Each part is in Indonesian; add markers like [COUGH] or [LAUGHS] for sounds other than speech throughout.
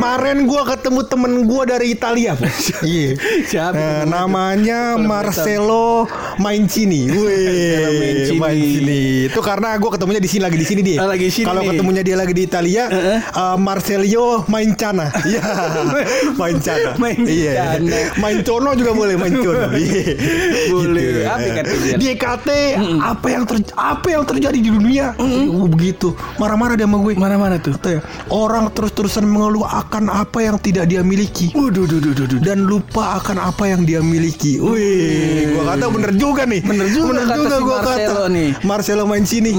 Kemarin gua ketemu temen gua dari Italia. [LAUGHS] Iya. Siapa? Eh, namanya Marcelo Mancini. Wih, Mancini. Itu karena gua ketemunya di sini lagi di sini dia. Oh, lagi sini Kalau ketemunya dia lagi di Italia, eh, Marcelio Maincana. [LAUGHS] Iya. Maincana. Maincana. Iya. Maincono juga boleh Maincono. [LAUGHS] Iya. Boleh. Apa kata dia? Di EKT apa yang ter- apa yang terjadi di dunia? Oh, begitu. Marah-marah dia sama gue. Mana-mana tuh? Ya, orang terus-terusan mengeluh akan apa yang tidak dia miliki. Waduh, duh, duh, duh, duh. Dan lupa akan apa yang dia miliki. Wih, gua kata bener juga nih. Bener juga kata si gua Marcelo nih. Marcelo Mancini.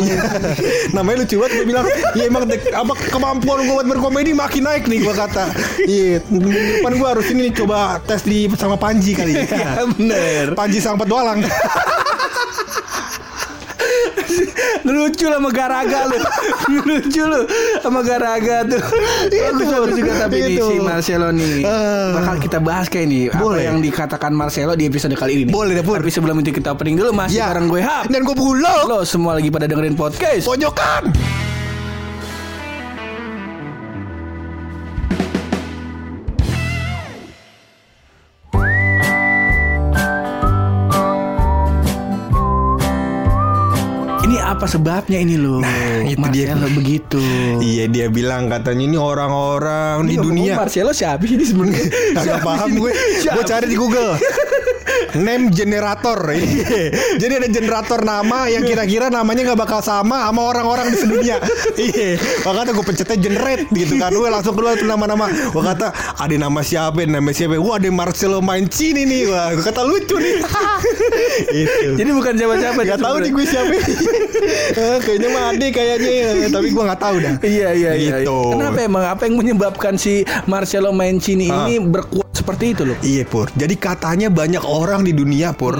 [LAUGHS] Namanya lucu banget gua bilang, ya emang dek- apa kemampuan gua buat berkomedi makin naik nih gua kata. Iya, depan gua harus ini nih, coba tes di sama Panji kali [LAUGHS] ya. Ya, bener. Panji sang petualang. [LAUGHS] Lucu lah sama Garaga lu [LAUGHS] Lucu lu Sama Garaga tuh bagus juga tapi itu. si Marcelo nih Eh. Bakal kita bahas kayak ini Apa Boleh. yang dikatakan Marcelo di episode kali ini Boleh deh. Tapi sebelum itu kita opening dulu Masih Ya. bareng gue Hap Dan gua bulog. Lo semua lagi pada dengerin podcast Pojokan. Apa sebabnya ini lo Nah, itu dia. Marcelo begitu. Iya dia bilang katanya ini orang-orang di ngomong dunia. Marcelo siapa ini sebenarnya? [LAUGHS] Siapa paham gue. Gue cari di Google. Name generator. [LAUGHS] Iya. Jadi ada generator nama Yang kira-kira namanya gak bakal sama Sama orang-orang di sedunia. [LAUGHS] Iya. Makanya gue pencetnya generate gitu kan. Gue langsung keluar tuh nama-nama. Gue kata ada nama siapa? Nama siapa? Wah ada Marcelo Mancini nih. Wah gue kata lucu nih. Itu Jadi bukan siapa-siapa Gak tahu nih gue siapa Eh, Kayaknya mah Ade kayaknya ya. Tapi gue gak tahu dah Iya iya iya. Gitu. Kenapa emang apa yang menyebabkan si Marcelo Mancini Ah. ini berkuat seperti itu loh? Iya Pur. Jadi katanya banyak orang di dunia Pur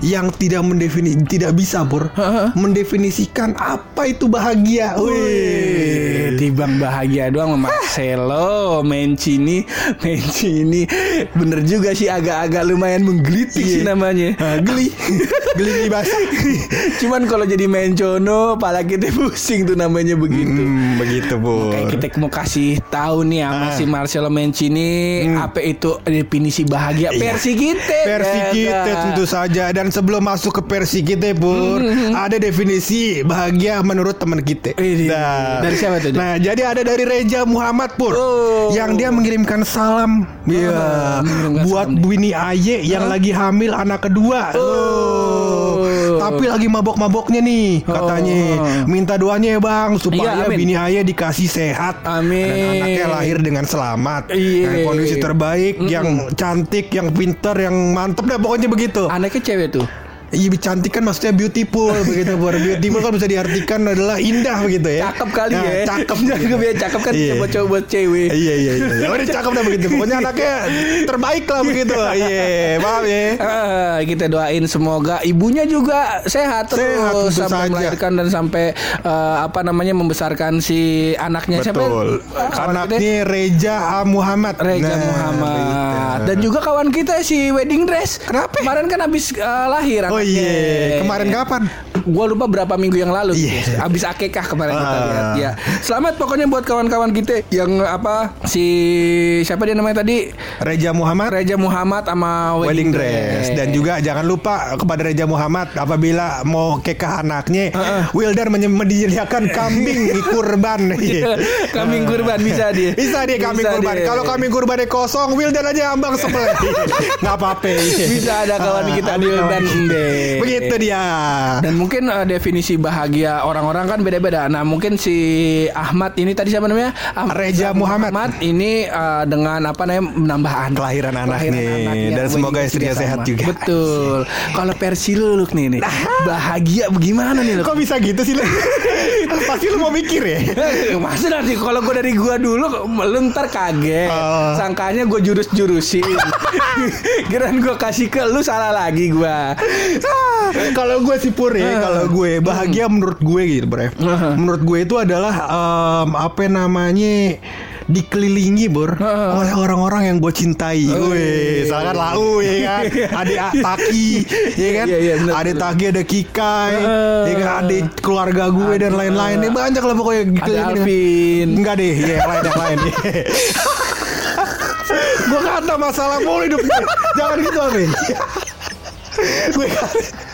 yang tidak mendefini tidak bisa Pur mendefinisikan apa itu bahagia. Wih, tibang bahagia doang sama Marcelo Mancini Mancini bener juga sih agak-agak lumayan menggelitik sih Iya. namanya Ah, geli, [LAUGHS] geli di bahasa. cuman kalau jadi mencono pala kita pusing tuh namanya begitu Hmm, begitu Pur. Kayak kita mau kasih tahu nih sama Ah. si Marcelo Mancini apa itu definisi bahagia Iya. versi kita Versi ya kita tentu saja dan sebelum masuk ke versi kita Pur ada definisi bahagia menurut teman kita. Wih, Nah, dari siapa tuh? Nah, jadi ada dari Reja Muhammad Pur Oh. yang dia mengirimkan salam ya mengirimkan buat salam. Bini Aye yang lagi hamil anak kedua. Oh. Tapi lagi mabok-maboknya nih katanya. Oh. Minta doanya ya Bang supaya Iya, amin. Bini Aye dikasih sehat Amin. dan anaknya lahir dengan selamat. Iya. Dengan kondisi terbaik, yang cantik, yang pintar, yang mantep dah pokoknya begitu. Anaknya cewek tuh. Iya cantik kan maksudnya beautiful [LAUGHS] begitu Bor. Beautiful kan bisa diartikan adalah indah begitu ya. Cakep kali Nah, ya. Cakep. [LAUGHS] Cakep ya. Cakep kan Iya. coba coba buat cewek. Iya iya iya. Ya udah cakep dah begitu. Pokoknya [LAUGHS] anaknya terbaik lah begitu. Iya, paham ya. Ah, kita doain semoga ibunya juga sehat terus Sehat, tentu sampai saja. melahirkan dan sampai eh, apa namanya membesarkan si anaknya Betul. siapa? Kawan kita? Anaknya Reja A. Muhammad. Reza Nah, Muhammad begitu. dan juga kawan kita si wedding dress. Kenapa? Kemarin kan habis eh, lahir. Oh anaknya. iya, kemarin kapan? Gua lupa berapa minggu yang lalu. Gitu. Habis akekah kemarin kita Ah. lihat. Ya. Selamat pokoknya buat kawan-kawan kita yang apa si siapa dia namanya tadi? Reja Muhammad Reza Muhammad sama wedding dress dan juga jangan lupa kepada Reja Muhammad apabila mau kekah anaknya Wildan menye- menyediakan kambing di kurban [LAUGHS] Iya. kambing kurban bisa dia. bisa dia kambing Bisa kurban kalau kambing kurbannya kosong Wildan aja ambang sebelah [LAUGHS] nggak apa-apa iya. Bisa ada kawan kita Wildan. Embe. begitu dia Dan mungkin eh, definisi bahagia orang-orang kan beda-beda. Nah, mungkin si Ahmad ini tadi siapa namanya? Ahmad Reza Muhammad. ini eh, dengan apa namanya menambah anak. Kelahiran anaknya. Dan semoga istrinya sehat sama. juga. Betul. Kalau versi lu Luk, nih nih. Bahagia bagaimana nih Luk? kok bisa gitu sih lu [LAUGHS] pasti lu mau mikir ya [LAUGHS] Masa nanti kalau gue dari gua dulu lu ntar kaget Oh. Sangkanya gue jurus-jurusin [LAUGHS] Kirain gue kasih ke lu salah lagi gua kalau gue sih pur ya, kalau gue bahagia menurut gue gitu, bre. Menurut gue itu adalah em, apa namanya dikelilingi bor Heeh. oleh orang-orang yang gue cintai. Wih, iya. misalkan Lau ya kan, [LAUGHS] adik A- Taki, ya kan, Iya, iya, benar, adik benar. Taki ada Kikai, Heeh. ya kan, adik keluarga gue dan lain-lain. Ya, banyak lah pokoknya. Ada Alvin. Enggak deh, ya yang lain yang lain. [LAUGHS] gue kata masalah mulu hidup gue. Jangan gitu Alvin. [LAUGHS] gue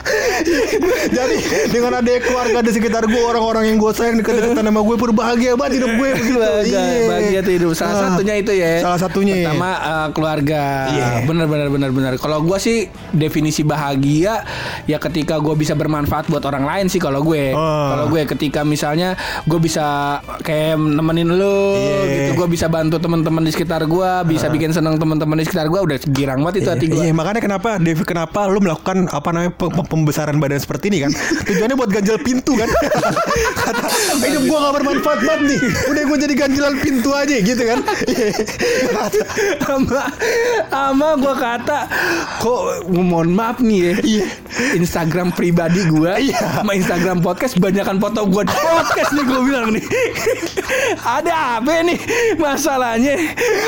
[LAUGHS] jadi dengan ada keluarga di sekitar gue orang-orang yang gue sayang dekat-dekatan sama gue berbahagia banget hidup gue begitu [LAUGHS] Bahagia, Iya. bahagia tuh hidup. Salah Ah. satunya itu ya. Salah satunya. Pertama eh, keluarga. Iya. Bener bener bener bener. Kalau gue sih definisi bahagia ya ketika gue bisa bermanfaat buat orang lain sih kalau gue. Oh. Kalau gue ketika misalnya gue bisa kayak nemenin lu Iya. Ah. gitu, gue bisa bantu teman-teman di sekitar gue, bisa bikin senang teman-teman di sekitar gue, udah girang banget itu hati gue. Iya, makanya kenapa Dev kenapa lu melakukan apa namanya pe- pe- pembesaran badan seperti ini kan? Tujuannya buat ganjel pintu kan? [LAUGHS] Kata, gua gak bermanfaat banget nih. Udah gua jadi ganjelan pintu aja gitu kan? Sama sama gue kata kok mohon maaf nih ya Iya. Instagram pribadi gue Iya. sama Instagram podcast banyakan foto gue di podcast nih gue bilang nih ada apa nih masalahnya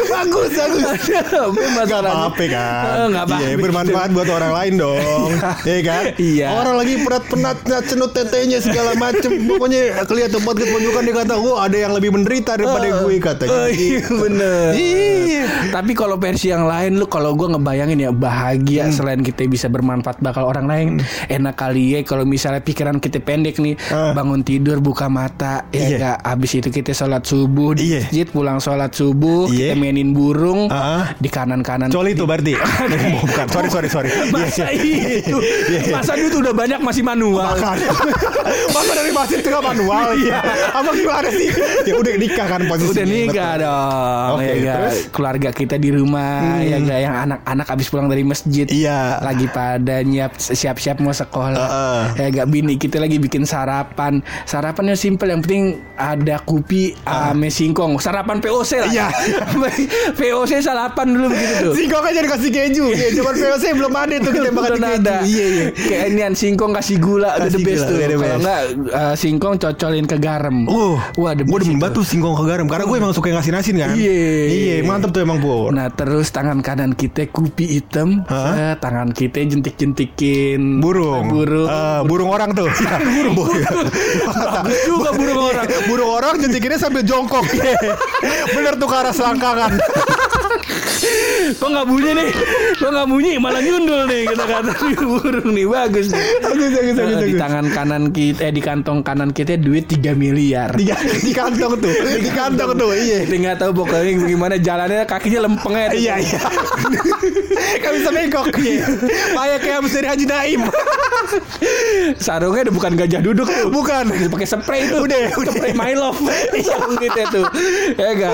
bagus bagus. ada apa masalahnya apa-apa kan? Eh, nggak apa-apa Iya, bermanfaat buat orang lain dong. [LAUGHS] Iya kan? Iya. Orang lagi penat-penat cenut tetenya segala macem. Pokoknya kelihatan podcast menunjukkan dia kata, "Wah, ada yang lebih menderita daripada gue," katanya. Oh, iya Gitu. bener Iya. Tapi kalau versi yang lain lu kalau gue ngebayangin ya bahagia Hmm. selain kita bisa bermanfaat bakal orang lain enak kali ya kalau misalnya pikiran kita pendek nih Ah. bangun tidur buka mata ya Iya. gak habis itu kita sholat subuh di Iya. masjid pulang sholat subuh Iya. kita mainin burung Ah. di kanan kanan Coli itu berarti. [LAUGHS] [LAUGHS] Bukan, sorry sorry sorry. [LAUGHS] masa Iya, itu iya. masa itu udah banyak masih manual Makan. Masa dari masjid ke manual Iya. Apa gimana sih? Ya udah nikah kan posisinya. Udah nikah Betul. dong Oke, ya gak? terus? Hmm. Keluarga kita di rumah ya gak? Yang anak-anak habis pulang dari masjid Iya. Lagi pada nyiap siap-siap mau sekolah Heeh. Ya gak bini kita lagi bikin sarapan Sarapannya simple Yang penting ada kopi ame singkong Sarapan POC lah Iya. [LAUGHS] POC sarapan dulu begitu tuh Singkong aja dikasih keju. Iya, cuman VOC belum ada tuh kita makan keju. ada. Iya, iya. Kayak inian singkong kasih gula Kasih the best gula, tuh. the Kalau enggak eh, singkong cocolin ke garam. Oh, wah the gue demen banget tuh singkong ke garam karena gue emang suka yang asin-asin kan. Iya. Iya, mantep tuh emang Pur. Nah terus tangan kanan kita kupi hitam, Hah? eh, tangan kita jentik-jentikin burung. burung. Eh, burung orang tuh. [LAUGHS] burung. Bagus juga burung orang. [LAUGHS] burung orang jentikinnya sambil jongkok. [LAUGHS] Bener tuh ke arah selangkangan. Kok nggak bunyi nih? Kok nggak bunyi? Malah nyundul nih kita kata burung nih bagus. nih. Bagus, bagus, bagus, Eh, di bagus. tangan kanan kita, eh, di kantong kanan kita duit 3 miliar. di, di kantong tuh. Di kantong tuh. Iya. Kita nggak tahu pokoknya gimana jalannya kakinya lempeng aja. Iya iya. Gak [LAUGHS] bisa bengkok. Iya. Kayak kayak dari Haji Naim. Sarungnya udah bukan gajah duduk tuh. Bukan. Pakai spray itu. Udah. Spray my love. Sarung kita tuh. Ya enggak.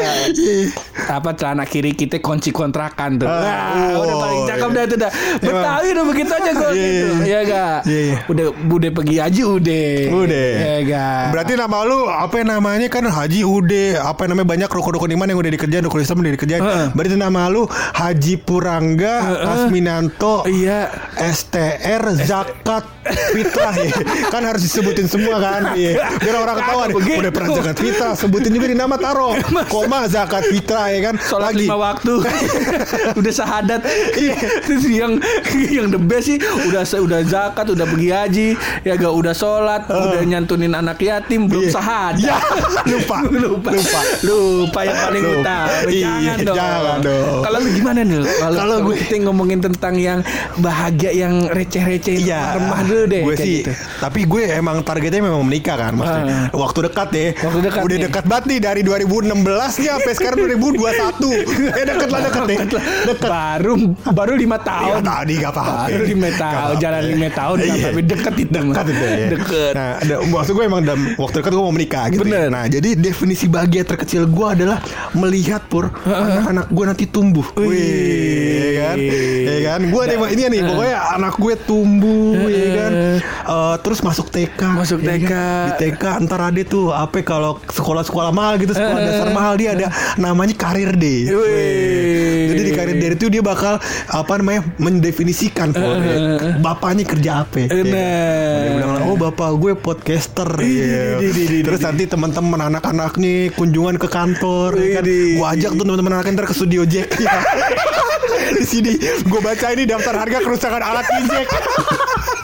Apa celana kiri kita kunci kontrakan tuh. Ah, Wah, udah oh, paling cakep iya. dah itu dah. Betawi udah begitu aja gue Iya, gitu. iya. Ya enggak. Iya, iya. Udah udah pergi aja udah. Udah. Ya enggak. Berarti nama lu apa yang namanya kan Haji Ude apa yang namanya banyak rukun-rukun iman yang udah dikerjain rukun Islam udah dikerjain. Heeh. Berarti nama lu Haji Purangga Asminanto Iya. STR Zakat Fitrah [LAUGHS] ya. kan harus disebutin semua kan iya. biar orang ketahuan udah pernah zakat fitrah sebutin juga di nama taruh [LAUGHS] koma zakat fitrah ya kan Sholat lagi lima waktu [LAUGHS] [LAUGHS] Udah sahadat Iya. Terus yang Yang the best sih Udah udah zakat Udah pergi haji Ya gak udah sholat Udah nyantunin anak yatim Belum Iya. sahadat Ya, lupa. [LAUGHS] Lupa Lupa. Lupa yang paling Lupa. utama Iya, Jangan dong jangan dong. Kalau lu gimana nih Kalau gue- kita ngomongin tentang yang Bahagia yang receh-receh Iya, Remah dulu deh Gue sih, gitu. tapi gue emang targetnya memang menikah kan, maksudnya. Ah. Waktu dekat deh. Waktu dekat Udah nih. dekat banget nih dari 2016 nih sampai sekarang 2021. Eh deket lah deket deh. Deket. Baru Baru lima Iya tahun tadi gak apa-apa. Baru lima tahun apa-apa. Jalan lima tahun kan, Iya. Tapi deket itu mah. Dekat itu ya. Deket Nah, ada, maksud gue emang dalam waktu dekat gue mau menikah gitu. Bener. ya. Nah, jadi definisi bahagia terkecil gue adalah melihat pur anak-anak gue nanti tumbuh. Wih. Wih, ya kan? Ya kan? Gue nih ini nih pokoknya anak gue tumbuh ya kan. eh, terus masuk TK. Masuk Ya TK. kan? Di TK ntar ada tuh apa kalau sekolah-sekolah mahal gitu, sekolah dasar mahal dia ada namanya karir day. Wih. Jadi di karir day itu dia bakal apa namanya mendefinisikan Pol. bapaknya kerja apa. ya kan? Bilang, oh bapak gue podcaster. Di, di, di, Terus nanti teman-teman anak-anak nih kunjungan ke kantor. ya kan? Gue ajak tuh teman-teman anak ntar ke studio Jack. Ya. [LAUGHS] di sini gue baca ini daftar harga kerusakan alat injek. [LAUGHS]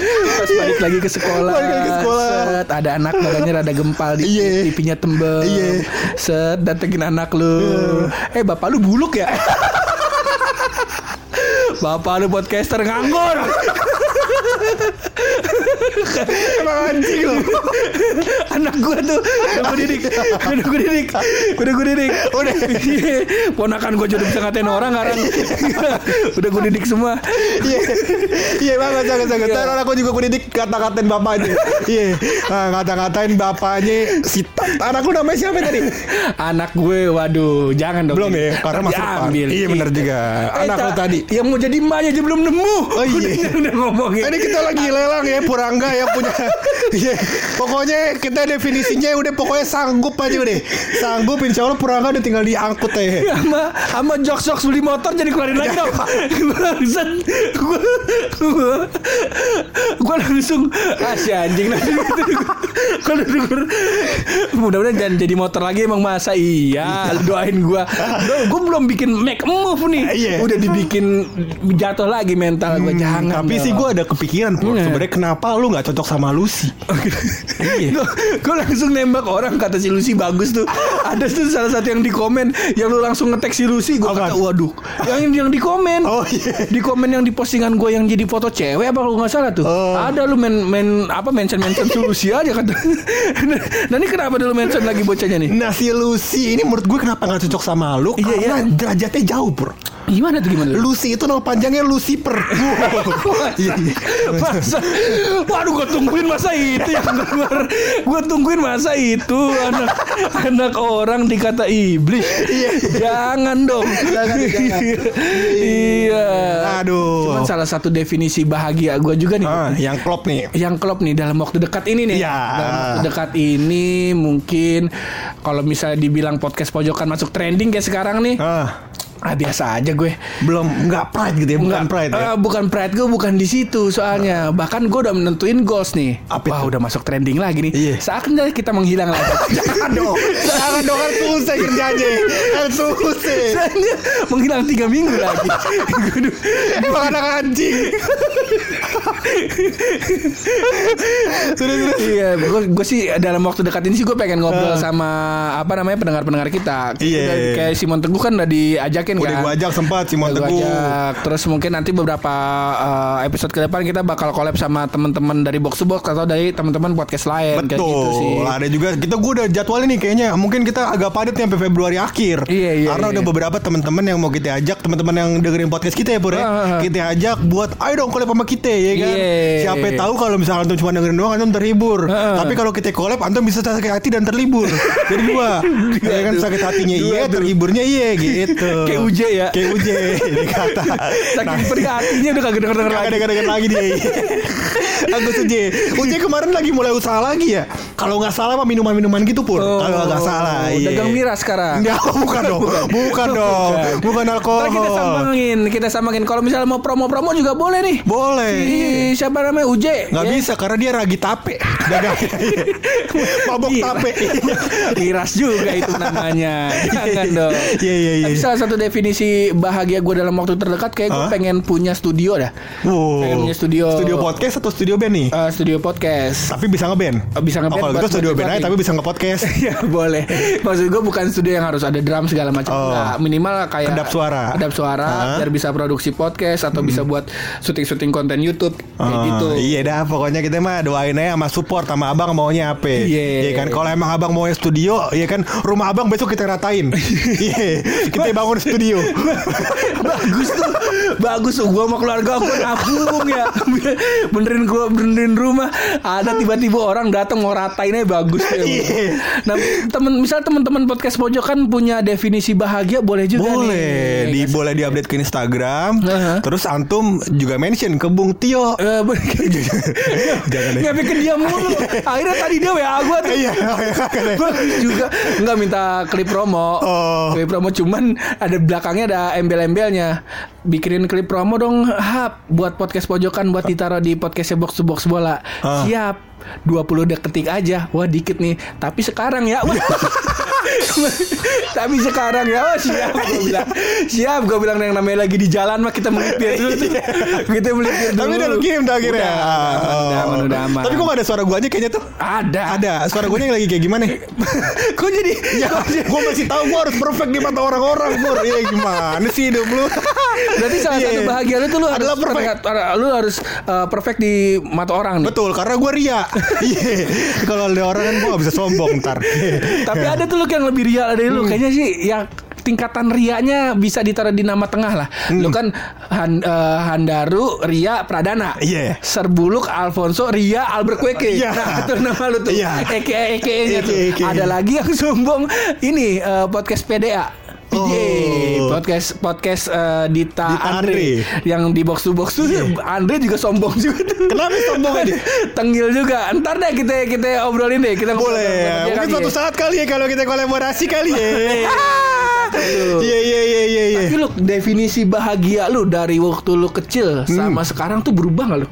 Terus balik lagi ke sekolah. Balik lagi ke sekolah. Set, ada anak badannya rada gempal di Iya. pipinya tembem. Iya. Set datengin anak lu. Eh bapak lu buluk ya? [LAUGHS] bapak lu podcaster nganggur. Emang anjing lu. anak gua tuh udah gue didik udah gue didik udah gue didik udah ponakan gua juga bisa ngatain orang sekarang udah gue didik semua Iya, iya banget, sangat sangat. Iya. Ntar aku juga kudidik kata-katain bapaknya. Iya, nah, kata-katain bapaknya si. Anak lu namanya siapa tadi? anak gue waduh jangan dong Belum ya, karena masuk depan. Iya benar juga. Eh, Anak lu tadi. yang mau jadi emaknya aja belum nemu Oh, iya. udah, ngomongin Ini kita lagi lelang ya Purangga yang punya. [LAUGHS] Iya. Pokoknya kita definisinya udah pokoknya sanggup aja udah. Sanggup insya Allah Purangga udah tinggal diangkut ya [LAUGHS] sama sama jok jok beli motor jadi keluarin lagi dong. Bangsat gue gue gue langsung ah si anjing nanti kalau [LAUGHS] denger mudah-mudahan jangan jadi motor lagi emang masa. Iya lu doain gue gue belum bikin make move nih. Iya. udah dibikin jatuh lagi mental gue jangan Tapi sih gue ada kepikiran Iya. Sebenarnya kenapa lu gak cocok sama Lucy. [LAUGHS] Iya. Gue langsung nembak orang kata si Lucy bagus tuh. Ada tuh salah satu yang di komen yang lu langsung ngetek si Lucy gue Apaan? kata waduh. Yang yang di komen. Oh, iya. di komen yang di postingan gue yang jadi foto cewek apa kalau nggak salah tuh? Oh. ada lu main main apa mention mention si Lucy aja kata. [LAUGHS] Nah ini kenapa dulu mention lagi bocahnya nih? Nah si Lucy ini menurut gue kenapa gak cocok sama lu? Iya, Karena iya. derajatnya jauh Pur gimana tuh gimana Lucy itu nama panjangnya Lucifer Iya, [LAUGHS] iya. masa waduh gue tungguin masa itu yang keluar gue tungguin masa itu anak anak orang dikata iblis jangan dong Jangan, jangan. iya Aduh. cuman salah satu definisi bahagia gue juga nih Ah, Yang klop nih yang klop nih dalam waktu dekat ini nih. Iya. Dalam waktu dekat ini mungkin kalau misalnya dibilang podcast pojokan masuk trending kayak sekarang nih. ah, Ah biasa aja gue. Belum nggak pride gitu ya Bukan Nggak, pride ya eh, bukan pride gue bukan di situ soalnya. Bahkan gue udah menentuin goals nih. Apa Wah itu? udah masuk trending lagi nih. Iya. Saatnya kita menghilang lagi. [LAUGHS] Jangan dong Jangan dong kan susah kerjanya Kan susah Saatnya menghilang tiga minggu lagi. [LAUGHS] Emang anak anjing Sudah sudah Iya, gue gue sih dalam waktu dekat ini sih gue pengen ngobrol sama apa namanya pendengar-pendengar kita. Ah. Iya. Kita Kayak Simon Teguh kan udah diajakin Udah kan. gue ajak sempat Simon Teguh ajak. Terus mungkin nanti beberapa uh, episode ke depan kita bakal collab sama teman-teman dari Box to Box atau dari teman-teman podcast lain kayak gitu sih. Betul. Ada juga kita gue udah jadwalnya nih kayaknya. Mungkin kita agak padat nih sampai Februari akhir. Iya, iya, Karena iya. udah beberapa teman-teman yang mau kita ajak, teman-teman yang dengerin podcast kita ya, Pur ya. Ah. Kita ajak buat ayo dong collab sama kita ya kan. Iya. Siapa tahu kalau misalnya antum cuma dengerin doang antum terhibur. Ah. Tapi kalau kita collab antum bisa sakit hati dan terlibur. Jadi [LAUGHS] dua. ya kan sakit hatinya iya, terhiburnya iya gitu. Kayak Uje ya. Kayak uje dikata. Saking hatinya udah kagak denger-denger Kagak lagi. dengar-dengar lagi dia. [LAUGHS] Agus Uje. Uje kemarin lagi mulai usaha lagi ya. Kalau nggak salah mah minuman-minuman gitu pur. Oh, Kalau nggak salah. iya. Dagang miras sekarang. Enggak, [LAUGHS] bukan dong. Bukan dong. Bukan alkohol. Ntar kita sambangin, kita sambangin. Kalau misalnya mau promo-promo juga boleh nih. Boleh. Si siapa namanya Uje? Nggak ya. bisa karena dia ragi tape. Dagang. [LAUGHS] Mabok Iya. tape. Miras juga itu namanya. Jangan dong. Iya, iya, iya. Salah satu definisi bahagia gue dalam waktu terdekat kayak gue pengen punya studio dah. Wow. Pengen punya studio. Studio podcast atau studio band nih? Eh, studio podcast. Tapi bisa ngeband. Oh, bisa ngeband Oh, kalau gitu studio band aja tapi bisa nge-podcast. [LAUGHS] ya boleh. Maksud gue bukan studio yang harus ada drum segala macam. Oh. Nggak, minimal kayak Kedap suara. Kedap suara? Hmm. biar bisa produksi podcast atau bisa buat syuting-syuting konten YouTube kayak Ah, gitu. Iya dah pokoknya kita mah doain aja sama support sama abang maunya apa Iya. Iya kan kalau emang abang mau studio Iya kan rumah abang besok kita ratain [LAUGHS] Iya Kita bangun studio [LAUGHS] bagus tuh bagus tuh gue sama keluarga gue nabung ya [LAUGHS] benerin gue benerin rumah ada tiba-tiba orang datang mau ratain aja bagus ya Iya. nah temen misal teman-teman podcast pojok kan punya definisi bahagia boleh juga Boleh nih di Boleh di update ke Instagram Aha. Terus antum juga mention ke Bung Tio bener. [LAUGHS] Jangan deh. Ke dia mulu. Akhirnya tadi dia WA gue tuh. Iya, iya, Gua juga nggak minta klip promo. Oh. Klip promo cuman ada belakangnya ada embel-embelnya. Bikinin klip promo dong, hap buat podcast pojokan buat ditaruh di podcastnya box to box bola. Ah. Siap. 20 detik aja. Wah, dikit nih. Tapi sekarang ya. [LAUGHS] [LAUGHS] Tapi sekarang ya oh siap gue bilang siap gue bilang yang namanya lagi di jalan mah kita melipir dulu tuh kita melipir dulu Tapi udah lu kirim tuh akhirnya. udah, udah, udah, aman, udah aman. Tapi kok gak ada suara gua aja kayaknya tuh? ada Ada. Suara gua yang lagi kayak gimana? [LAUGHS] kok jadi Ya, gua masih tahu gua harus perfect di mata orang-orang, Pur. Iya gimana sih hidup lu? [LAUGHS] Berarti salah Iya. satu bahagia lu tuh lu harus Adalah perfect. terlihat- lu harus uh, perfect di mata orang nih. Betul, karena gua ria. Iya. Kalau ada orang kan gua gak bisa sombong ntar. Tapi ada tuh lu yang lebih ria dari Hmm. lu. Kayaknya sih ya tingkatan rianya bisa ditaruh di nama tengah lah. Lu kan Han- eh, Handaru Ria Pradana. Hmm. Iya. Serbuluk Alfonso Ria Albert Kweke. Iya. Nah, itu nama lu tuh. Iya. Eke Eke nya tuh. Ada lagi yang [LAUGHS] sombong ini eh, podcast PDA. Yeay, podcast podcast eh, Dita, Dita Andre. Andre. yang di box to box tuh Iya. Andre juga sombong juga tuh. Kenapa sombong aja? [LAUGHS] Tenggil juga. Ntar deh kita kita obrolin deh. Kita Boleh. dia Mungkin kali suatu ya. saat kali ya kalau kita kolaborasi kali ya. [LAUGHS] Iya iya iya iya iya. Tapi lu definisi bahagia lu dari waktu lu kecil sama sekarang tuh berubah gak lu?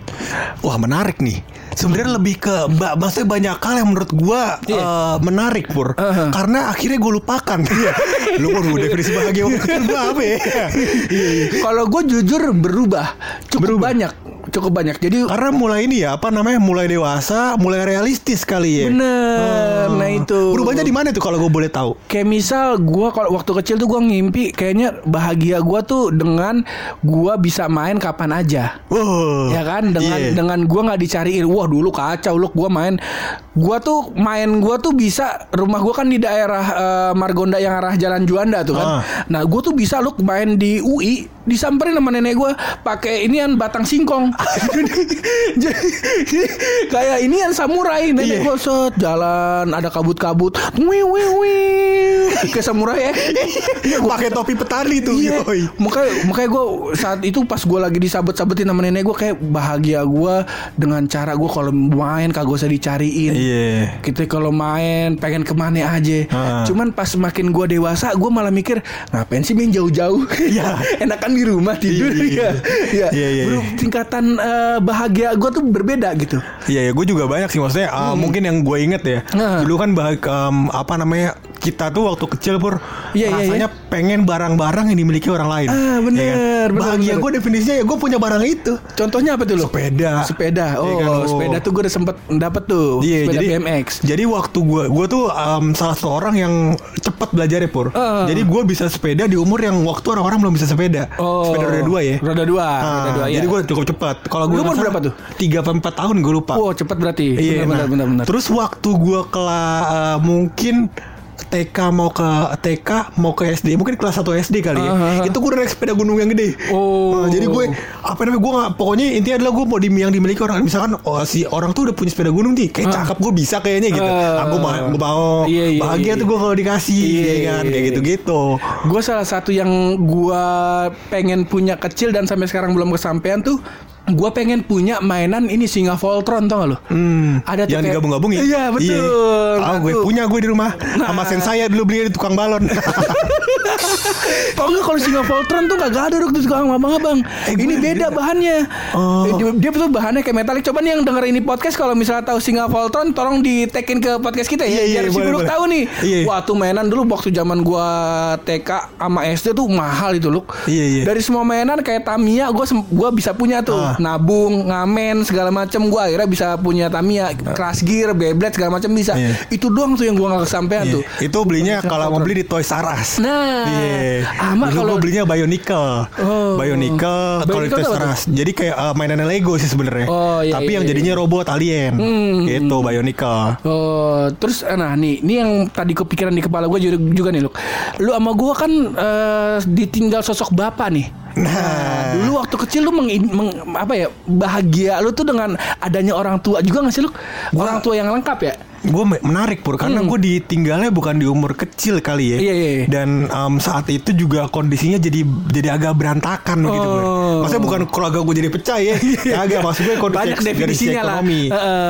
Wah menarik nih. Sebenarnya lebih ke mbak, maksudnya banyak hal yang menurut gua Iya. eh, menarik pur. Uh-huh. Karena akhirnya gue lupakan. [LAUGHS] Lu waduh definisi bahagia waktu kecil gua apa ya? Iya, iya. Kalau gue jujur berubah, cukup banyak, cukup banyak. Jadi Karena mulai ini ya apa namanya mulai dewasa, mulai realistis kali ya. bener, Oh. nah itu. Berubahnya di mana tuh kalau gue boleh tahu? Kayak misal gue kalau waktu kecil tuh gue ngimpi kayaknya bahagia gue tuh dengan gue bisa main kapan aja. Wow. ya kan dengan Iya. dengan gua nggak dicariin wah dulu kacau lu gua main gua tuh main gua tuh bisa rumah gua kan di daerah eh, Margonda yang arah Jalan Juanda tuh kan Ah. nah gua tuh bisa lu main di UI disamperin sama nenek gua pakai inian batang singkong [LAUGHS] Jadi, kayak inian samurai nenek gua set jalan ada kabut-kabut wih wih wih kayak samurai ya pakai topi petani tuh. Iya. yoi. Makanya makanya gue saat itu pas gue lagi disabet-sabetin sama nenek gue kayak bahagia gue dengan cara gue kalau main kagak usah dicariin. Iya. Kita kalau main pengen ke mana aja. Ah. Cuman pas makin gue dewasa gue malah mikir ngapain sih main jauh-jauh? Iya. [LAUGHS] Enakan di rumah tidur Iya, iya. ya. Iya. Iya, iya, Bro, iya. Eh, bahagia gue tuh berbeda gitu. Iya ya gue juga banyak sih maksudnya uh, mungkin yang gue inget ya Nah. dulu kan bah um, apa namanya kita tuh waktu kecil pur Iya, iya, rasanya pengen barang-barang yang dimiliki orang lain. Ah, bener, Ya kan? bener, Bahagia gue definisinya ya gue punya barang itu. Contohnya apa tuh lo? Sepeda. Sepeda. Oh, Iya kan, lo. sepeda tuh gue udah sempet dapet tuh. Iya sepeda jadi BMX. Jadi waktu gue gue tuh um, salah satu orang yang cepat belajar ya pur. Ah. Jadi gue bisa sepeda di umur yang waktu orang-orang belum bisa sepeda. Oh. Sepeda roda dua ya. Roda dua, Ah, roda dua, jadi iya. gue cukup cepat. Kalau gue umur berapa tuh? Tiga apa empat tahun gue lupa. Wow, cepat berarti. Iya, benar, nah, benar, benar, benar. Terus waktu gua kelas uh, mungkin TK mau ke TK mau ke SD mungkin kelas 1 SD kali ya ah. itu gue naik sepeda gunung yang gede Oh. Nah, jadi gue apa namanya gue nggak pokoknya intinya adalah gue mau di yang dimiliki orang misalkan oh, si orang tuh udah punya sepeda gunung nih kayak Ah. cakep gue bisa kayaknya gitu Ah. aku mau gue mau Iya, iya, bahagia iya. tuh gue kalau dikasih Iya, ya kan iya, kayak iya. gitu gitu Gue salah satu yang gue pengen punya kecil dan sampai sekarang belum kesampaian tuh gue pengen punya mainan ini singa Voltron tau gak lo? Hmm, Ada tuh yang kayak- digabung-gabung ya? Iya, betul. Tahu gue Aku- punya gue di rumah sama sen saya dulu beli di tukang balon. [LAUGHS] Tau nggak kalau singa Voltron tuh gak ada dok tuh tukang abang-abang. Eh, gue ini beda ada. bahannya. Oh. Eh, Dia, dia tuh bahannya kayak metalik. Coba nih yang denger ini podcast kalau misalnya tahu singa Voltron, tolong ditekin ke podcast kita ya. Iya, iya, biar si boleh, Buluk boleh. tahu nih. Iya. Wah tuh mainan dulu waktu zaman gua TK sama SD tuh mahal itu loh. Iya, iya. Dari semua mainan kayak Tamiya, gua sem- gua bisa punya tuh. Ah. Nabung, ngamen segala macem. Gua akhirnya bisa punya Tamiya, Crash Gear, Beyblade segala macam bisa. Iya. Itu doang tuh yang gua nggak kesampaian Iya. tuh. Itu belinya kalau mau beli di Toys R Us. Nah, Iya. ama kalau gue belinya Bionicle. Oh. Bionicle kalau di Bionicle Toys apa R Us. Jadi kayak uh, mainannya Lego sih sebenarnya. Oh, iya, Tapi iya, yang iya. jadinya robot alien. Hmm. Gitu Bionicle. Oh, terus eh, nah nih, ini yang tadi kepikiran di kepala gue juga, juga nih, lu. Lu sama gue kan eh, ditinggal sosok bapak nih. Nah. Dulu waktu kecil lu meng, meng- apa ya bahagia lu tuh dengan adanya orang tua juga gak sih lu? Orang tua yang lengkap ya? Gue menarik pur karena gue ditinggalnya bukan di umur kecil kali ya. Hmm. Iya, iya, iya. Dan em, saat itu juga kondisinya jadi jadi agak berantakan gitu. Oh. Maksudnya bukan keluarga gue jadi pecah ya. [LAUGHS] Agak maksud gue kondisi Banyak definisinya lah.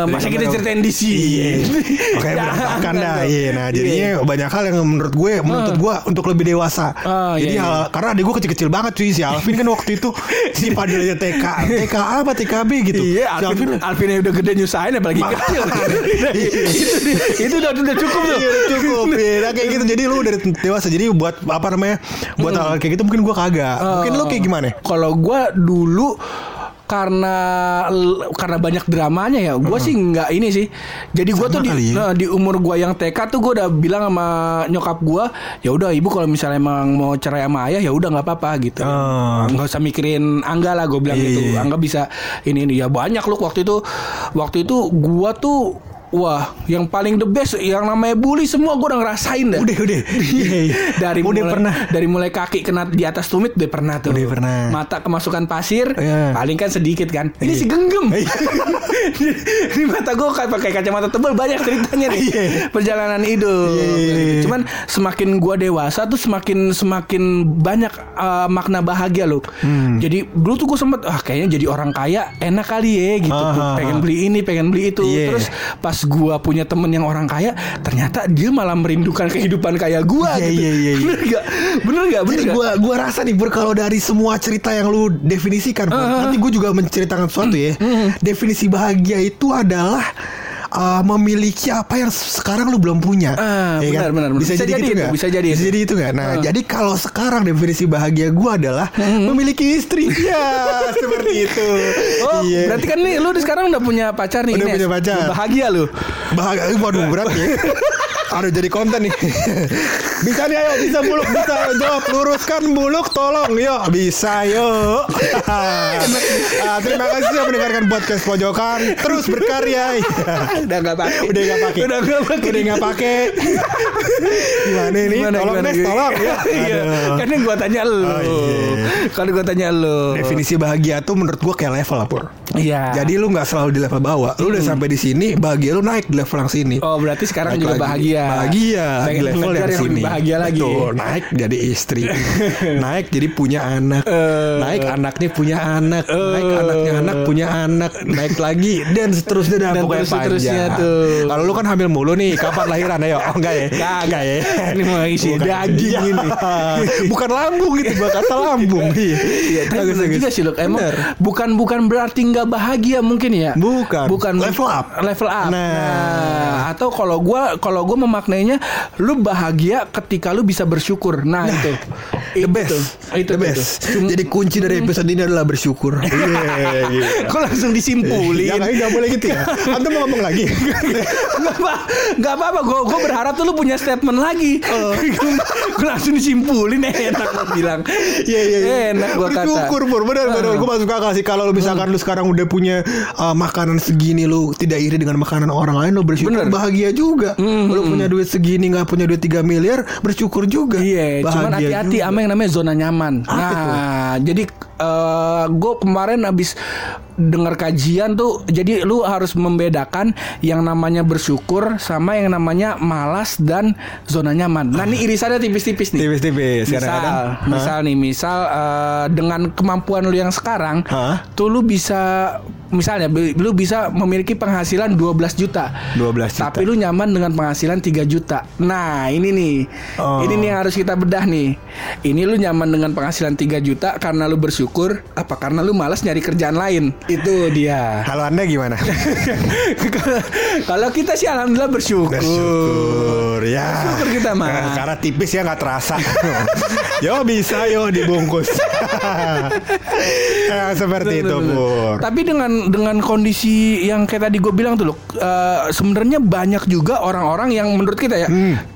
masa Dari kita ceritain di sini. Iya. [LAUGHS] Oke berantakan dah. Iya. Nah jadinya banyak hal yang menurut gue menurut gue untuk lebih dewasa. Ah, Jadi iya, hal karena adik gue kecil-kecil banget cuy si Alvin kan waktu itu si [LAUGHS] Padil aja TK TK apa TKB gitu. Iya, Si Alvin, Alvin yang udah gede nyusahin apalagi kecil. [LAUGHS] itu, udah udah cukup tuh. Iya, cukup [LAUGHS] ya kayak gitu jadi lu udah dewasa jadi buat apa namanya buat Hmm. hal kayak gitu mungkin gua kagak mungkin lu kayak gimana Kalau gua dulu karena karena banyak dramanya ya, gua sih nggak ini sih. Jadi gua Sama tuh di, ya. nah, di umur gua yang TK tuh gua udah bilang sama nyokap gua, ya udah ibu kalau misalnya emang mau cerai sama ayah ya udah nggak apa-apa gitu. Oh. Nggak usah mikirin Angga lah, gue bilang Iya, gitu. iya. Angga bisa ini ini ya banyak loh waktu itu. Waktu itu gua tuh Wah, yang paling the best, yang namanya bully semua gue udah ngerasain dah. udah udah [LAUGHS] Iya, iya. dari udah mulai, pernah dari mulai kaki kena di atas tumit udah pernah tuh. Udah pernah. Mata kemasukan pasir, Iya. paling kan sedikit kan. Ini Iya. si genggam. Iya. [LAUGHS] Ini mata gue kayak pakai kacamata tebal banyak ceritanya nih. Iya. Perjalanan hidup. Iya, iya. Cuman semakin gue dewasa tuh semakin semakin banyak uh, makna bahagia loh. Hmm. Jadi dulu tuh gue sempet ah kayaknya jadi orang kaya enak kali ya gitu. Ah, tuh. ah, pengen ah. beli ini, pengen beli itu. Iya. Terus pas gue punya temen yang orang kaya, ternyata dia malah merindukan kehidupan kayak gue. Iya, gitu. iya, iya, iya. Bener gak? Bener gak? Bener Jadi gak? gua gua rasa nih Bur kalau dari semua cerita yang lu definisikan Uh-huh. nanti gue juga menceritakan sesuatu ya. Hmm, Definisi bahagia itu adalah uh, memiliki apa yang sekarang lu belum punya. Ah, Iya benar, benar, benar. Bisa, Bisa jadi jadi gitu itu, nggak? bisa jadi Bisa itu. jadi itu nggak? Nah, Ah. jadi kalau sekarang definisi bahagia gua adalah memiliki istri. ya, [LAUGHS] seperti itu. Oh, Iya. berarti kan nih lu sekarang udah punya pacar nih. Udah Ines. punya pacar. Bahagia lu. Bahagia, waduh berat ya. [LAUGHS] Aduh jadi konten nih. Bisa nih ayo bisa buluk bisa ayo jawab luruskan buluk tolong yuk bisa yuk. [LAUGHS] Ah, terima kasih sudah mendengarkan podcast pojokan terus berkarya. [LAUGHS] udah gak pakai. Udah nggak pakai. Udah gak pakai. Udah nggak pakai. Gimana ini? Gimana, tolong gimana, tolong ya. [LAUGHS] Iya. Kan yang gua tanya lu. Oh, iya. Kalau gua tanya lu. Definisi bahagia tuh menurut gua kayak level lah pur. Iya. Jadi lu nggak selalu di level bawah. Lu udah sampai di sini, bahagia lu naik di level yang sini. Oh, berarti sekarang Naik juga lagi. bahagia. Bahagia Pengen di level yang yang sini. lebih bahagia lagi. Betul, naik jadi istri. [LAUGHS] naik jadi punya anak. Eh. naik anaknya punya anak. naik anaknya anak punya anak. Naik lagi dan seterusnya dah Dan pokoknya panjang. tuh. Kalau lu kan hamil mulu nih, kapan lahiran ayo? Oh, enggak ya? Kagak. ya. Ini mau isi Bukan. daging Iya. ini. [LAUGHS] Bukan lambung gitu, gua kata [LAUGHS] lambung. Iya. Bagus. juga sih. Emang bukan bukan berarti nggak bahagia mungkin ya. Bukan. Bukan Level up. Level up. Nah. atau kalau gua kalau gua memaknainya lu bahagia ketika lu bisa bersyukur. Nah, itu. The Itu. best, Itu the best. Cuma- Jadi kunci dari episode ini adalah bersyukur. [LAUGHS] Iya, iya. [LAUGHS] Kok langsung disimpulin? Ya nggak nggak boleh gitu ya. [LAUGHS] Anda mau ngomong lagi? Gak apa Gak apa-apa Gue gue berharap tuh lu punya statement lagi Oh. Gue langsung disimpulin Enak gue bilang Iya iya iya. Enak gue kata Bersyukur pur benar benar. Gue masuk akal sih kalau lu misalkan lu sekarang udah punya uh, makanan segini lu tidak iri dengan makanan orang lain lu bersyukur Bener. bahagia juga. Lu punya duit segini nggak punya duit 3 miliar bersyukur juga. Iya, cuman hati-hati juga. Sama yang namanya zona nyaman. Apa nah, jadi gue kemarin habis dengar kajian tuh, jadi lu harus membedakan yang namanya bersyukur sama yang namanya malas dan zona nyaman. Nah, ini irisannya tipis-tipis nih. Tipis-tipis Misal, misal nih, misal eh, dengan kemampuan lu yang sekarang, Hah? tuh lu bisa misalnya lu bisa memiliki penghasilan 12 juta. 12 juta. Tapi lu nyaman dengan penghasilan 3 juta. Nah, ini nih. Oh. Ini nih yang harus kita bedah nih. Ini lu nyaman dengan penghasilan 3 juta karena lu bersyukur apa karena lu malas nyari kerjaan lain. Itu dia. Kalau Anda gimana? [LAUGHS] Kalau kita sih alhamdulillah bersyukur. Bersyukur ya. Bersyukur kita, mah. Nah, Karena tipis ya nggak terasa. [LAUGHS] yo bisa yo dibungkus. [LAUGHS] ya, seperti itu Pur. Tapi dengan dengan kondisi yang kayak tadi gue bilang tuh loh, eh, sebenarnya banyak juga orang-orang yang menurut kita ya,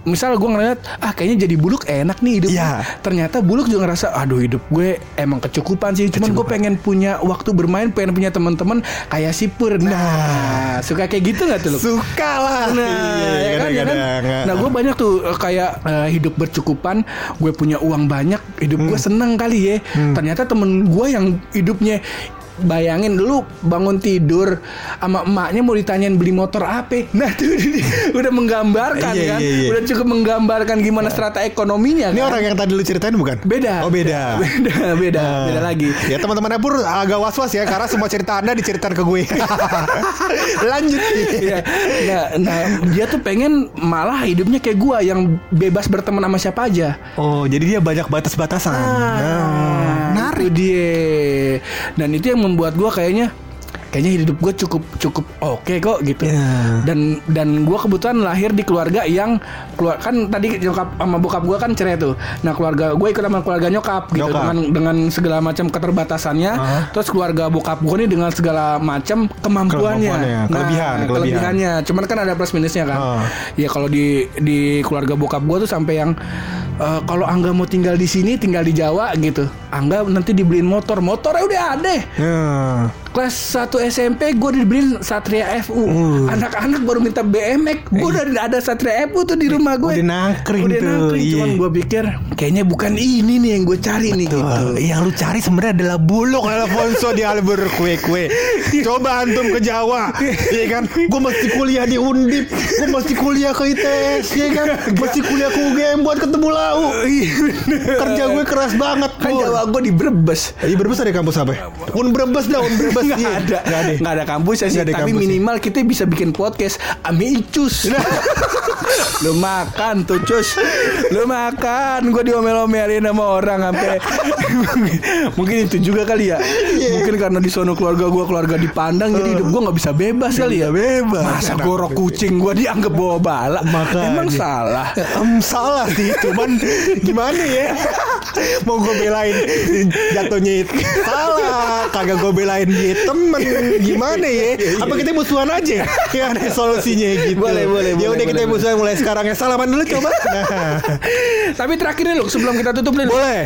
misal gue ngeliat ah kayaknya jadi buluk enak nih hidup. Iya. Ternyata buluk juga ngerasa, aduh hidup gue emang kecukupan sih. Cuman gue pengen punya waktu bermain, pengen punya teman-teman kayak si Pur. Nah, suka kayak gitu nggak tuh lo? Suka lah. Nah, Iya, ya kan, ya kan? Nah, gue banyak tuh eh, kayak eh, hidup bercukupan, gue punya uang banyak, hidup gue seneng kali ya. Ternyata temen gue yang hidupnya bayangin dulu bangun tidur sama emaknya mau ditanyain beli motor apa. Nah, itu [LAUGHS] udah menggambarkan Iya, kan. iya, iya. Udah cukup menggambarkan gimana strata ekonominya Ini kan. orang yang tadi lu ceritain bukan? beda. Oh beda. [LAUGHS] Beda, beda, Nah. beda lagi. Ya teman-teman Pur agak was-was ya karena semua cerita Anda diceritakan ke gue. [LAUGHS] Lanjut. Iya. Nah, nah, dia tuh pengen malah hidupnya kayak gua yang bebas berteman sama siapa aja. Oh, jadi dia banyak batas-batasan. Nah, itu dia. Dan itu yang membuat gua kayaknya kayaknya hidup gue cukup cukup oke kok gitu. Ya. Dan dan gua kebetulan lahir di keluarga yang keluar kan tadi nyokap sama bokap gua kan cerai tuh. Nah, keluarga gue ikut sama keluarga nyokap gitu Nyokap. dengan dengan segala macam keterbatasannya. Aha. Terus keluarga bokap gue nih dengan segala macam kemampuannya. Kemampuannya, kelebihan, kelebihan. kelebihannya. Cuman kan ada plus minusnya kan. Ah. Ya kalau di di keluarga bokap gue tuh sampai yang eh, kalau Angga mau tinggal di sini, tinggal di Jawa gitu. Angga nanti dibeliin motor, motornya udah ada. Ya. Kelas 1 SMP gue dibeliin Satria FU. Uh. Anak-anak baru minta BMX, gue udah ada Satria FU tuh di rumah gue. Udah nangkring Udah tuh, nangkring. iya. Cuman gue pikir kayaknya bukan ini nih yang gue cari nih gitu. Yang lu cari sebenarnya adalah bulog Alfonso di Albur kue-kue. Coba antum ke Jawa, iya kan? Gue mesti kuliah di Undip, gue mesti kuliah ke ITS, ya kan? Mesti kuliah ke UGM buat ketemu lau. Kerja gue keras banget, Kan. Jawa gue di Brebes. Iya Brebes ada kampus apa? ya? Un Brebes dah, Un Brebes. Nggak iya. ada, Nggak ada. nggak ada kampusnya sih. Nggak ada tapi kampusnya. minimal kita bisa bikin podcast Ami Icus. [LAUGHS] Lu makan tuh cus. Lu makan. Gue diomel-omelin sama orang sampai [LAUGHS] Mungkin itu juga kali ya. Iya. Mungkin karena di sono keluarga gue Keluarga dipandang Jadi hidup gue gak bisa bebas kali ya. Bebas. Masa gorok kucing gue dianggap bawa bala? Makanya. Emang salah? Em, salah sih. Cuman gimana ya? Mau gue belain jatuhnya itu salah. Kagak gue belain dia temen. Gimana ya? Apa kita musuhan aja? Ya ada solusinya gitu. Boleh, boleh, ya udah kita musuhan mulai sekarang ya. Salaman dulu coba. Nah, [LAUGHS] Tapi terakhir nih lu Sebelum kita tutup nih boleh.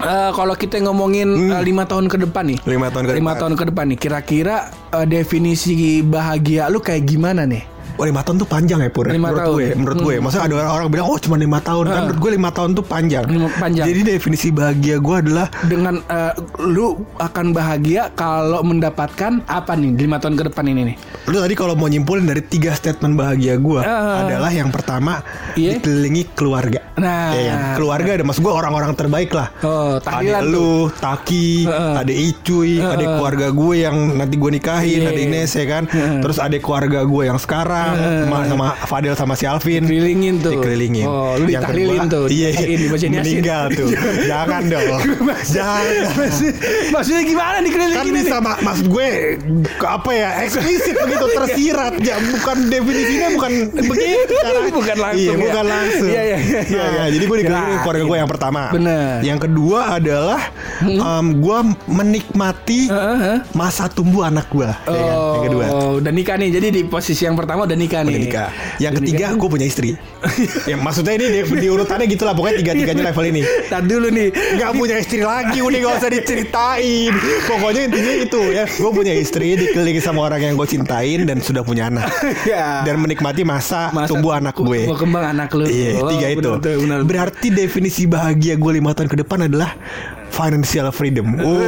Eh, kalau kita ngomongin eh, lima tahun ke depan nih, Lima tahun ke lima depan. tahun ke depan nih, kira-kira eh, definisi bahagia lu kayak gimana nih? Oh lima tahun tuh panjang ya Pur Lima Menurut tahun. gue Menurut gue Maksudnya ada orang-orang bilang Oh cuma lima tahun Kan menurut gue lima tahun tuh panjang panjang. Jadi definisi bahagia gue adalah Dengan eh, lu akan bahagia kalau mendapatkan apa nih lima tahun ke depan ini nih? Lu tadi kalau mau nyimpulin dari tiga statement bahagia gue Ah. adalah yang pertama Iya. dikelilingi keluarga. Nah. Ya kan? keluarga ada maksud gue orang-orang terbaik lah. Oh, Ada tuh. lu, Taki, Heeh. ada Icuy, Heeh. ada keluarga gue yang nanti gue nikahin, Iya. ada Ines ya kan. Heeh. Terus ada keluarga gue yang sekarang sama, sama Fadil sama si Alvin. Dikelilingin tuh. Dikelilingin. Oh, lu Yang ditahlilin kedua, tuh. Iya, Yasin. meninggal tuh. [LAUGHS] Jangan dong. [LAUGHS] Jangan. Maksudnya gimana kan dikelilingin bisa ini? mak maksud gue apa ya eksplisit [LAUGHS] begitu tersirat ya bukan definisinya bukan begitu caranya. Bukan langsung iya ya. bukan langsung Iya, iya, iya, iya, nah iya. jadi gue dikelilingi Kirain. keluarga gue yang pertama Bener. yang kedua adalah em, gue menikmati masa tumbuh anak gue ya kan? yang kedua Oh, udah nikah nih. Jadi di posisi yang pertama udah nikah nih. Udah nikah. Yang Udah ketiga gue punya istri. ya maksudnya ini di, di urutannya gitu lah pokoknya tiga tiganya level ini. Tar dulu nih. Gak punya istri lagi udah gak usah diceritain Pokoknya intinya itu ya Gue punya istri dikelilingi sama orang yang gue cintain Dan sudah punya anak Ya. Dan menikmati masa, Masa tumbuh anak gue Tumbuh kembang anak lu. Iya Oh, tiga itu benar, benar, benar. Berarti definisi bahagia gue lima tahun ke depan adalah Financial freedom [LAUGHS] Oh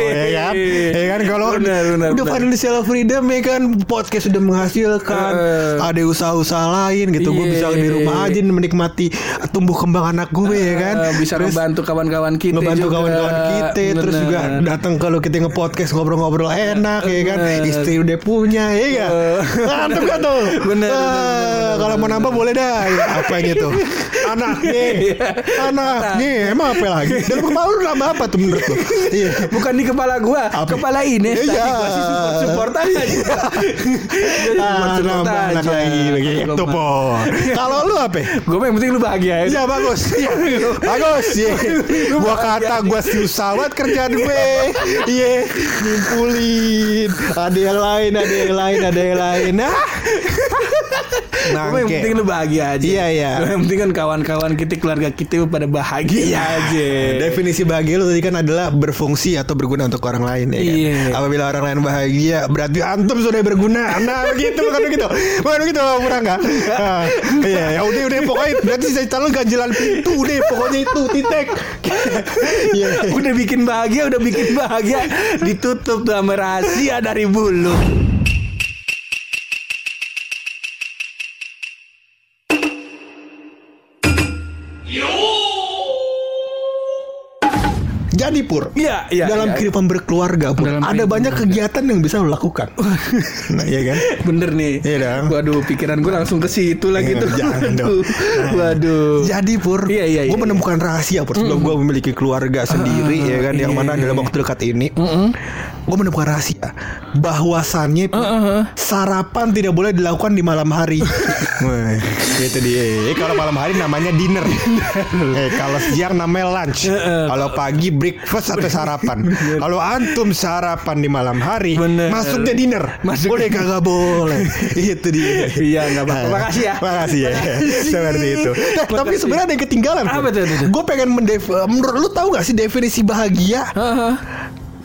ya kan Ya kan kalau Benar, benar, Udah benar. financial freedom ya kan Podcast sudah menghasilkan Eh. Ada usaha-usaha lain gitu Gue Iya. bisa di rumah aja menikmati Tumbuh kembang anak gue ya kan Eh, bisa Terus- ngebantu kawan-kawan kita juga. kawan-kawan kita terus Benar. juga datang kalau kita nge-podcast ngobrol-ngobrol enak ya kan Benar. istri udah punya ya kan Eh. mantap kan tuh Benar, Ah, benar, benar, kalau mau nambah boleh dah Ya, apa yang itu [LAUGHS] anaknya. [LAUGHS] Anaknya. Emang apa lagi? Dalam kepala lu nambah apa tuh menurut lu? Iya. Bukan di kepala gua, Apa? kepala ini. Iya. Gua sih support, support aja. Ah, nambah anak lagi. begitu po kalau lu apa? Gue yang penting lu bahagia ya. Iya bagus. Iya. Bagus Iya. Gua kata gua si usawat kerjaan gue Iya. Nyimpulin. Ada yang lain Ada yang lain Ada yang lain. Ah Gue yang penting lu bahagia aja. Iya, iya. Gua yang penting kan kawan kawan-kawan kita, keluarga kita pada bahagia aja. Definisi bahagia lu tadi kan adalah berfungsi atau berguna untuk orang lain ya kan? Iya. Apabila orang lain bahagia berarti antum sudah berguna. Nah [LAUGHS] begitu bukan begitu. Bukan begitu murah enggak? Nah, Iya ya udah udah pokoknya berarti saya calon ganjilan pintu deh pokoknya itu titik. [LAUGHS] Iya. Udah bikin bahagia, udah bikin bahagia, ditutup sama rahasia dari bulu. Jadi pur. Iya, iya. dalam iya. kehidupan berkeluarga pur Dalam ada banyak kegiatan yang bisa lo lakukan. [LAUGHS] nah, iya kan? Bener nih. Iya dong. Waduh, pikiran gue langsung ke situ lagi Iya, tuh. jangan [LAUGHS] dong. Waduh. Waduh. Jadi pur, Iya, iya, gue iya. menemukan rahasia pur sebelum gue memiliki keluarga sendiri ya kan, yang iya, mana iya, dalam iya. waktu dekat ini, gue menemukan rahasia bahwasannya Pur, sarapan tidak boleh dilakukan di malam hari. [LAUGHS] Itu dia. Eh, kalau malam hari namanya dinner. eh, kalau siang namanya lunch. kalau pagi breakfast atau sarapan. kalau antum sarapan di malam hari, Bener. masuknya dinner. Masuk- boleh kagak boleh. [LAUGHS] itu dia. Iya, nggak apa-apa. Makasih ya. Makasih ya. [LAUGHS] Seperti itu. Eh, tapi sebenarnya ada yang ketinggalan. Apa tuh? Gue pengen mendef menurut lu tahu gak sih definisi bahagia Heeh.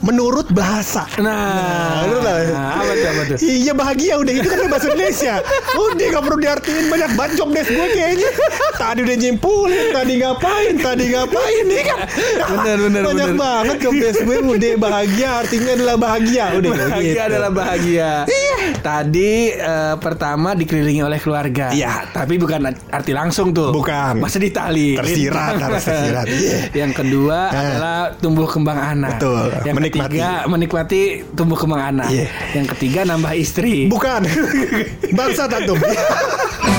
Menurut bahasa? Nah, lu tahu. apa tuh, apa tuh? Iya bahagia udah itu kan bahasa Indonesia. Udah gak perlu diartiin banyak banget job desk gue kayaknya. Tadi udah nyimpulin, tadi ngapain, tadi ngapain nih kan. Bener, bener, banyak bener. banget job desk gue udah bahagia artinya adalah bahagia. Udah Bahagia gitu. adalah bahagia. Tadi eh, pertama dikelilingi oleh keluarga. Iya. Tapi bukan arti langsung tuh. Bukan. Masih ditali. Tersirat, harus tersirat. [LAUGHS] Iya. Yang kedua Nah. adalah tumbuh kembang anak. Betul. Yang Menikmati. ketiga menikmati tumbuh kembang anak. Iya. Yang ketiga nambah istri. Bukan. [LAUGHS] Bangsa tantum. [LAUGHS]